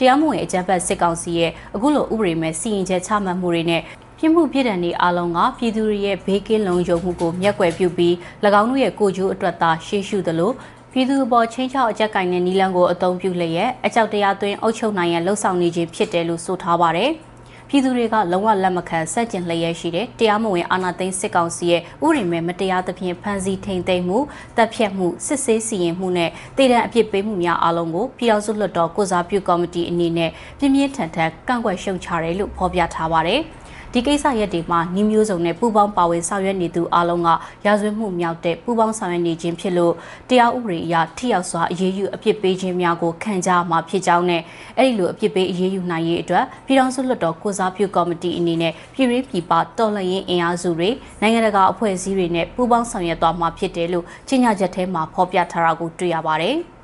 တရားမဝင်အကြမ်းဖက်စစ်ကောင်စီရဲ့အခုလိုဥပဒေမဲ့စီရင်ချက်ချမှတ်မှုတွေနဲ့ပြစ်မှုပြစ်ဒဏ်တွေအလုံးကပြည်သူတွေရဲ့ဘေးကင်းလုံခြုံမှုကိုမျက်ကွယ်ပြုပြီး၎င်းတို့ရဲ့ကိုကြိုးအတွက်သာရှေ့ရှုသလိုပြည်သူအပေါ်ချင်းချောက်အကြက်ကင်တဲ့နီလန်းကိုအသုံးပြုလျက်အကြောက်တရားသွင်းအုပ်ချုပ်နိုင်ရန်လှုံ့ဆော်နေခြင်းဖြစ်တယ်လို့ဆိုထားပါတယ်။ ပြည်သူတွေကလုံးဝလက်မခံစက်ကျင်လျက်ရှိတဲ့တရားမဝင်အာဏာသိမ်းစစ်ကောင်စီရဲ့ဥပဒေမဲ့မတရားသဖြင့်ဖမ်းဆီးထိန်သိမ်းမှုတပ်ဖြတ်မှုစစ်ဆေးစီရင်မှုနဲ့တည်တဲ့အပြစ်ပေးမှုများအလုံးကိုပြည်အောင်စုလွှတ်တော်ကိုစားပြုကော်မတီအနေနဲ့ပြင်းပြင်းထန်ထန်ကန့်ကွက်ရှုံချတယ်လို့ဖော်ပြထားပါတယ်။ ဒီကိစ္စရက်တွေမှာနှီးမျိုးစုံနဲ့ပူးပေါင်းပါဝင်ဆောင်ရွက်နေသူအလုံးကရာဇဝတ်မှုမြောက်တဲ့ပူးပေါင်းဆောင်ရွက်နေခြင်းဖြစ်လို့တရားဥပဒေအရထိရောက်စွာအရေးယူအပြစ်ပေးခြင်းများကိုခံကြမှာဖြစ်ကြောင်းနဲ့အဲ့ဒီလိုအပြစ်ပေးအရေးယူနိုင်ရေးအတွက်ပြည်ထောင်စုလွှတ်တော်ကိုစားပြုကော်မတီအနေနဲ့ပြည်ရင်းပြည်ပတော်လှန်ရေးအင်အားစုတွေနိုင်ငံတကာအဖွဲ့အစည်းတွေနဲ့ပူးပေါင်းဆောင်ရွက်သွားမှာဖြစ်တယ်လို့ကြေညာချက်ထဲမှာဖော်ပြထားတာကိုတွေ့ရပါတယ်။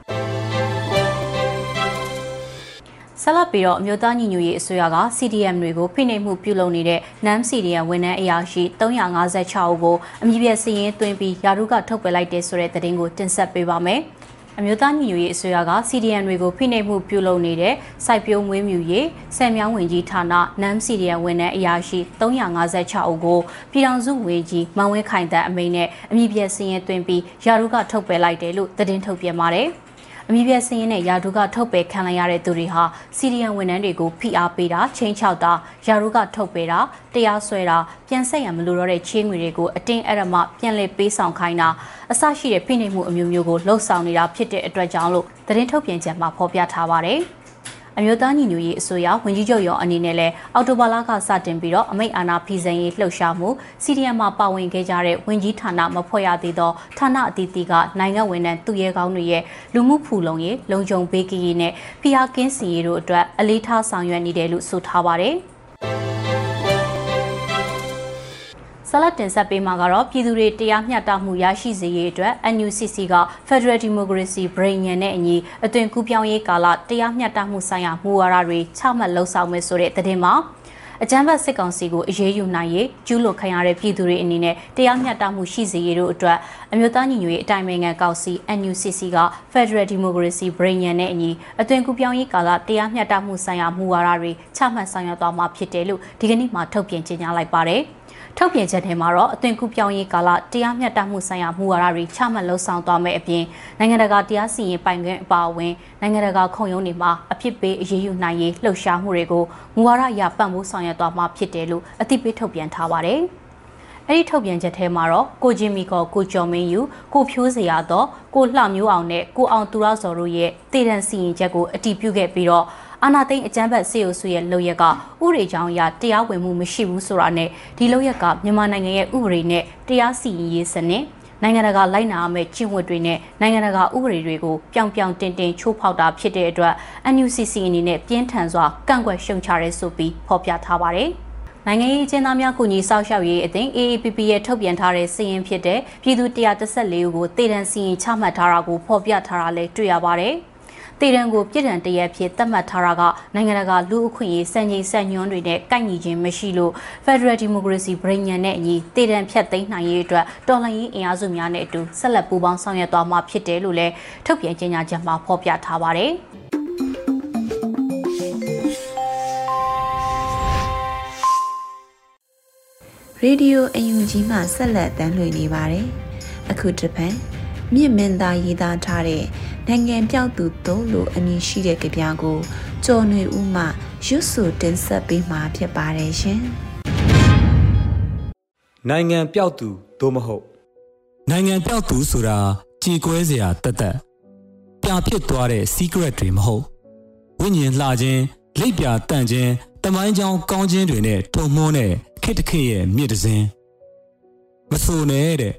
ဆက်လက်ပြီးတော့အမျိုးသားညီညွတ်ရေးအစိုးရက CDM တွေကိုဖိနှိပ်မှုပြုလုပ်နေတဲ့ NAM CDM ဝန်ထမ်းအရာရှိ356ဦးကိုအမည်ပြစည်ရင်းသွင်းပြီးယာရုကထုတ်ပယ်လိုက်တဲ့ဆိုတဲ့သတင်းကိုတင်ဆက်ပေးပါမယ်။အမျိုးသားညီညွတ်ရေးအစိုးရက CDN တွေကိုဖိနှိပ်မှုပြုလုပ်နေတဲ့စိုက်ပျိုးမွေးမြူရေးဆယ်မြောင်းဝင်ကြီးဌာနနမ် CDN ဝန်ထမ်းအရာရှိ356ဦးကိုပြည်ထောင်စုဝန်ကြီးမန်ဝင်းခိုင်တန်းအမိန့်နဲ့အမည်ပြည့်စည်ရင်သွင်းပြီးယာရုကထုတ်ပယ်လိုက်တယ်လို့သတင်းထုတ်ပြန်ပါတယ်။ အမည်ပြစင်းရင်နဲ့ယာဒူကထုတ်ပယ်ခံလိုက်ရတဲ့သူတွေဟာစီရီယန်ဝန်ထမ်းတွေကိုဖိအားပေးတာချင်းချောက်တာယာဒူကထုတ်ပယ်တာတရားစွဲတာပြန်ဆက်ရန်မလိုတော့တဲ့ချင်းငွေတွေကိုအတင်းအရမပြန်လည်ပေးဆောင်ခိုင်းတာအစရှိတဲ့ဖိနှိပ်မှုအမျိုးမျိုးကိုလှုပ်ဆောင်နေတာဖြစ်တဲ့အတွက်ကြောင့်လို့သတင်းထုတ်ပြန်ချက်မှာဖော်ပြထားပါတယ်။ အမျိုးသားညီညွတ်ရေးအစိုးရဝန်ကြီးချုပ်ရောအနေနဲ့လည်းအော်တိုဘာလကစတင်ပြီးတော့အမိတ်အာဏာဖီဆန်ရေးလှုပ်ရှားမှုစီဒီအမ်မှာပါဝင်ခဲ့ကြတဲ့ဝန်ကြီးဌာနမဖွဲ့ရသေးသောဌာနအသီးသီးကနိုင်ငံဝန်ထမ်းသူရဲကောင်းတွေရဲ့လူမှုဖူလုံရေးလုံခြုံပေးရေးနဲ့ဖိအားကင်းစီရေးတို့အတွက်အလေးထားဆောင်ရွက်နေတယ်လို့ဆိုထားပါတယ်။ ဆက်လက်တင်ဆက်ပေးမှာကတော့ပြည်သူတွေတရားမျှတမှုရရှိစေရေးအတွက် NUCC က Federal Democracy Brain ညံနဲ့အညီအသွင်ကူးပြောင်းရေးကာလတရားမျှတမှုဆိုင်ရာမူဝါဒတွေချမှတ်လှုံ့ဆော်မယ်ဆိုတဲ့သတင်းမှာအကြမ်းဖက်စစ်ကောင်စီကိုအရေးယူနိုင်ရေးကျူးလွန်ခံရတဲ့ပြည်သူတွေအနေနဲ့တရားမျှတမှုရှိစေရေးတို့အတွက်အမျိုးသားညီညွတ်ရေးအတိုင်းအမြံကောင်စီ NUCC က Federal Democracy Brain ညံနဲ့အညီအသွင်ကူးပြောင်းရေးကာလတရားမျှတမှုဆိုင်ရာမူဝါဒတွေချမှတ်ဆောင်ရွက်သွားမှာဖြစ်တယ်လို့ဒီကနေ့မှထုတ်ပြန်ကြေညာလိုက်ပါတယ်။ ထုတ်ပြန်ချက်ထဲမှာတော့အသွင်ကူးပြောင်းရေးကာလတရားမျှတမှုဆိုင်ရာမူဝါဒတွေချမှတ်လှုံ့ဆော်သွားမယ့်အပြင်နိုင်ငံတကာတရားစီရင်ပိုင်ခွင့်အပါအဝင်နိုင်ငံတကာခုံရုံးတွေမှာအဖြစ်ပေးအရေးယူနိုင်ရေးလှုပ်ရှားမှုတွေကိုမူဝါဒအရပံ့ပိုးဆောင်ရွက်သွားမှာဖြစ်တယ်လို့အသိပေးထုတ်ပြန်ထားပါတယ်။အဲ့ဒီထုတ်ပြန်ချက်ထဲမှာတော့ကိုဂျင်မီကောကိုကျော်မင်းယူကိုဖြိုးစရာတော့ကိုလှမျိုးအောင်နဲ့ကိုအောင်သူရစော်တို့ရဲ့တည်တံစီရင်ချက်ကိုအတည်ပြုခဲ့ပြီးတော့ အာနာသိန်းအကြမ်းဖက်စေအုပ်စုရဲ့လုပ်ရက်ကဥပဒေကြောင်းအရတရားဝင်မှုမရှိဘူးဆိုတာနဲ့ဒီလုပ်ရက်ကမြန်မာနိုင်ငံရဲ့ဥပဒေနဲ့တရားစီရင်ရေးစနစ်နိုင်ငံတကာလိုက်နာရမယ့်ကျင့်ဝတ်တွေနဲ့နိုင်ငံတကာဥပဒေတွေကိုပြောင်ပြောင်တင်တင်ချိုးဖောက်တာဖြစ်တဲ့အတွက် NUCC အနေနဲ့ပြင်းထန်စွာကန့်ကွက်ရှုံချရဲဆိုပြီးဖော်ပြထားပါတယ်။နိုင်ငံရေးအကျဉ်းသားများကုညီစောက်ရှောက်ရေးအသင်း AAPP ရဲ့ထုတ်ပြန်ထားတဲ့စီရင်ဖြစ်တဲ့ပြည်သူ114ဦးကိုတည်တံစီရင်ချမှတ်ထားတာကိုဖော်ပြထားတာလည်းတွေ့ရပါတယ်။ တည်တံကိုပြည်ထံတရက်ဖြစ်သတ်မှတ်ထားတာကနိုင်ငံတကာလူအခွင့်အရေးစံချိန်စံညွှန်းတွေနဲ့ကိုက်ညီခြင်းမရှိလို့ Federal Democracy ပြည်ညံနဲ့အညီတည်တံဖြတ်သိမ်းနိုင်ရေးအတွက်တော်လှန်ရေးအင်အားစုများနဲ့အတူဆက်လက်ပူးပေါင်းဆောင်ရွက်သွားမှာဖြစ်တယ်လို့လည်းထုတ်ပြန်ကြေညာချက်မှာဖော်ပြထားပါတယ်။
Radio UNG မှဆက်လက်တမ်းလွှင့်နေပါတယ်။အခုတစ်ပတ် မြင့်မင်းသားရေးသားထားတဲ့နိုင်ငံပြောက်သူသုံးလို့အမည်ရှိတဲ့ကြပြားကိုကျော်ຫນွေဦးမှရွတ်ဆိုတင်ဆက်ပေးမှာဖြစ်ပါတယ်ရှင်။
နိုင်ငံပြောက်သူသို့မဟုတ်နိုင်ငံပြောက်သူဆိုတာကြေကွဲစရာတသက်ပြဖြစ်သွားတဲ့ secret တွေမဟုတ်ဝိညာဉ်လှခြင်းလက်ပြတန့်ခြင်းတမိုင်းကြောင်ကောင်းခြင်းတွေနဲ့ထုံမွန်းတဲ့ခိတခိရဲ့မြစ်တစင်းမဆိုနဲ့တဲ့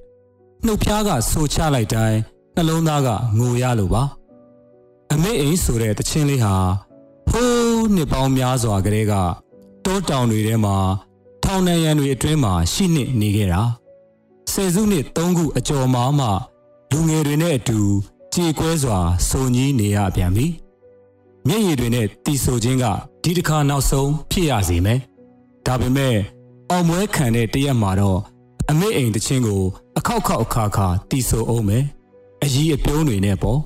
နှုတ်ဖျားကဆိုချလိုက်တိုင်းနှလုံးသားကငိုရလို့ပါအမေအိမ်ဆိုတဲ့တခြင်းလေးဟာဟိုးနှစ်ပေါင်းများစွာကလေးကတောတောင်တွေထဲမှာထောင်နှံရံတွေအတွင်းမှာရှိနှင့်နေခဲ့တာဆယ်စုနှစ်သုံးခုအကျော်မှာမှလူငယ်တွေနဲ့အတူကြေကွဲစွာစုံကြီးနေရပြန်ပြီမျက်ရည်တွေနဲ့တီဆိုခြင်းကဒီတစ်ခါနောက်ဆုံးဖြစ်ရစီမယ်ဒါပေမဲ့အောင်မွဲခံတဲ့တရက်မှာတော့အမေအိမ်တချင်းကိုအ ခောက်ခောက်အခါခါတီဆိုအောင်မယ်အကြီးအပြုံးတွေနဲ့ပေါ့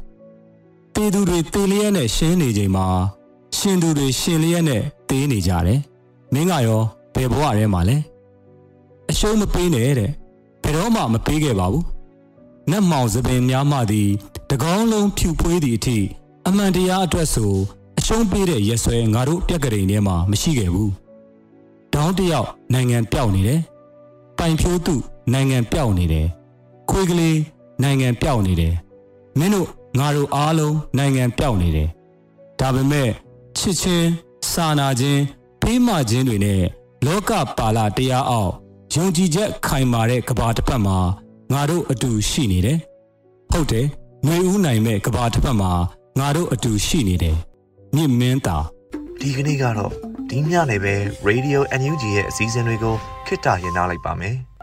တေသူတွေတေလျက်နဲ့ရှင်းနေချိန်မှာရှင်သူတွေရှင်လျက်နဲ့တေးနေကြတယ်မင်းကရောဘယ်ဘဝထဲမှာလဲအရှုံးမပေးနဲ့တဲ့ဘယ်တော့မှမပေးခဲ့ပါဘူးနတ်မောင်သပင်များမှသည်တကောင်းလုံးဖြူဖွေးသည့်အထိအမှန်တရားအတွက်ဆိုအရှုံးပေးတဲ့ရက်ဆွဲငါတို့ပြက်ကလေးထဲမှာမရှိခဲ့ဘူးတောင်းတယောက်နိုင်ငံပျောက်နေတယ်ပိုင်ဖြိုးသူ နိုင်ငံပျောက်နေတယ်ခွေးကလေးနိုင်ငံပျောက်နေတယ်မင်းတို့ငါတို့အားလုံးနိုင်ငံပျောက်နေတယ်ဒါပေမဲ့ချစ်ချင်းစာနာခြင်းဖေးမခြင်းတွေနဲ့လောကပါလာတရားအောက်ယုံကြည်ချက်ခိုင်မာတဲ့ကဘာတစ်ဖက်မှာငါတို့အတူရှိနေတယ်ဟုတ်တယ်ຫນွေဦးနိုင်မဲ့ကဘာတစ်ဖက်မှာငါတို့အတူရှိနေတယ်မြင့်မင်းတာ
ဒီကနေ့ကတော့ဒီညနေပဲ Radio NUG ရဲ့အစည်းအဝေးတွေကိုခਿੱတရရနိုင်ပါမယ်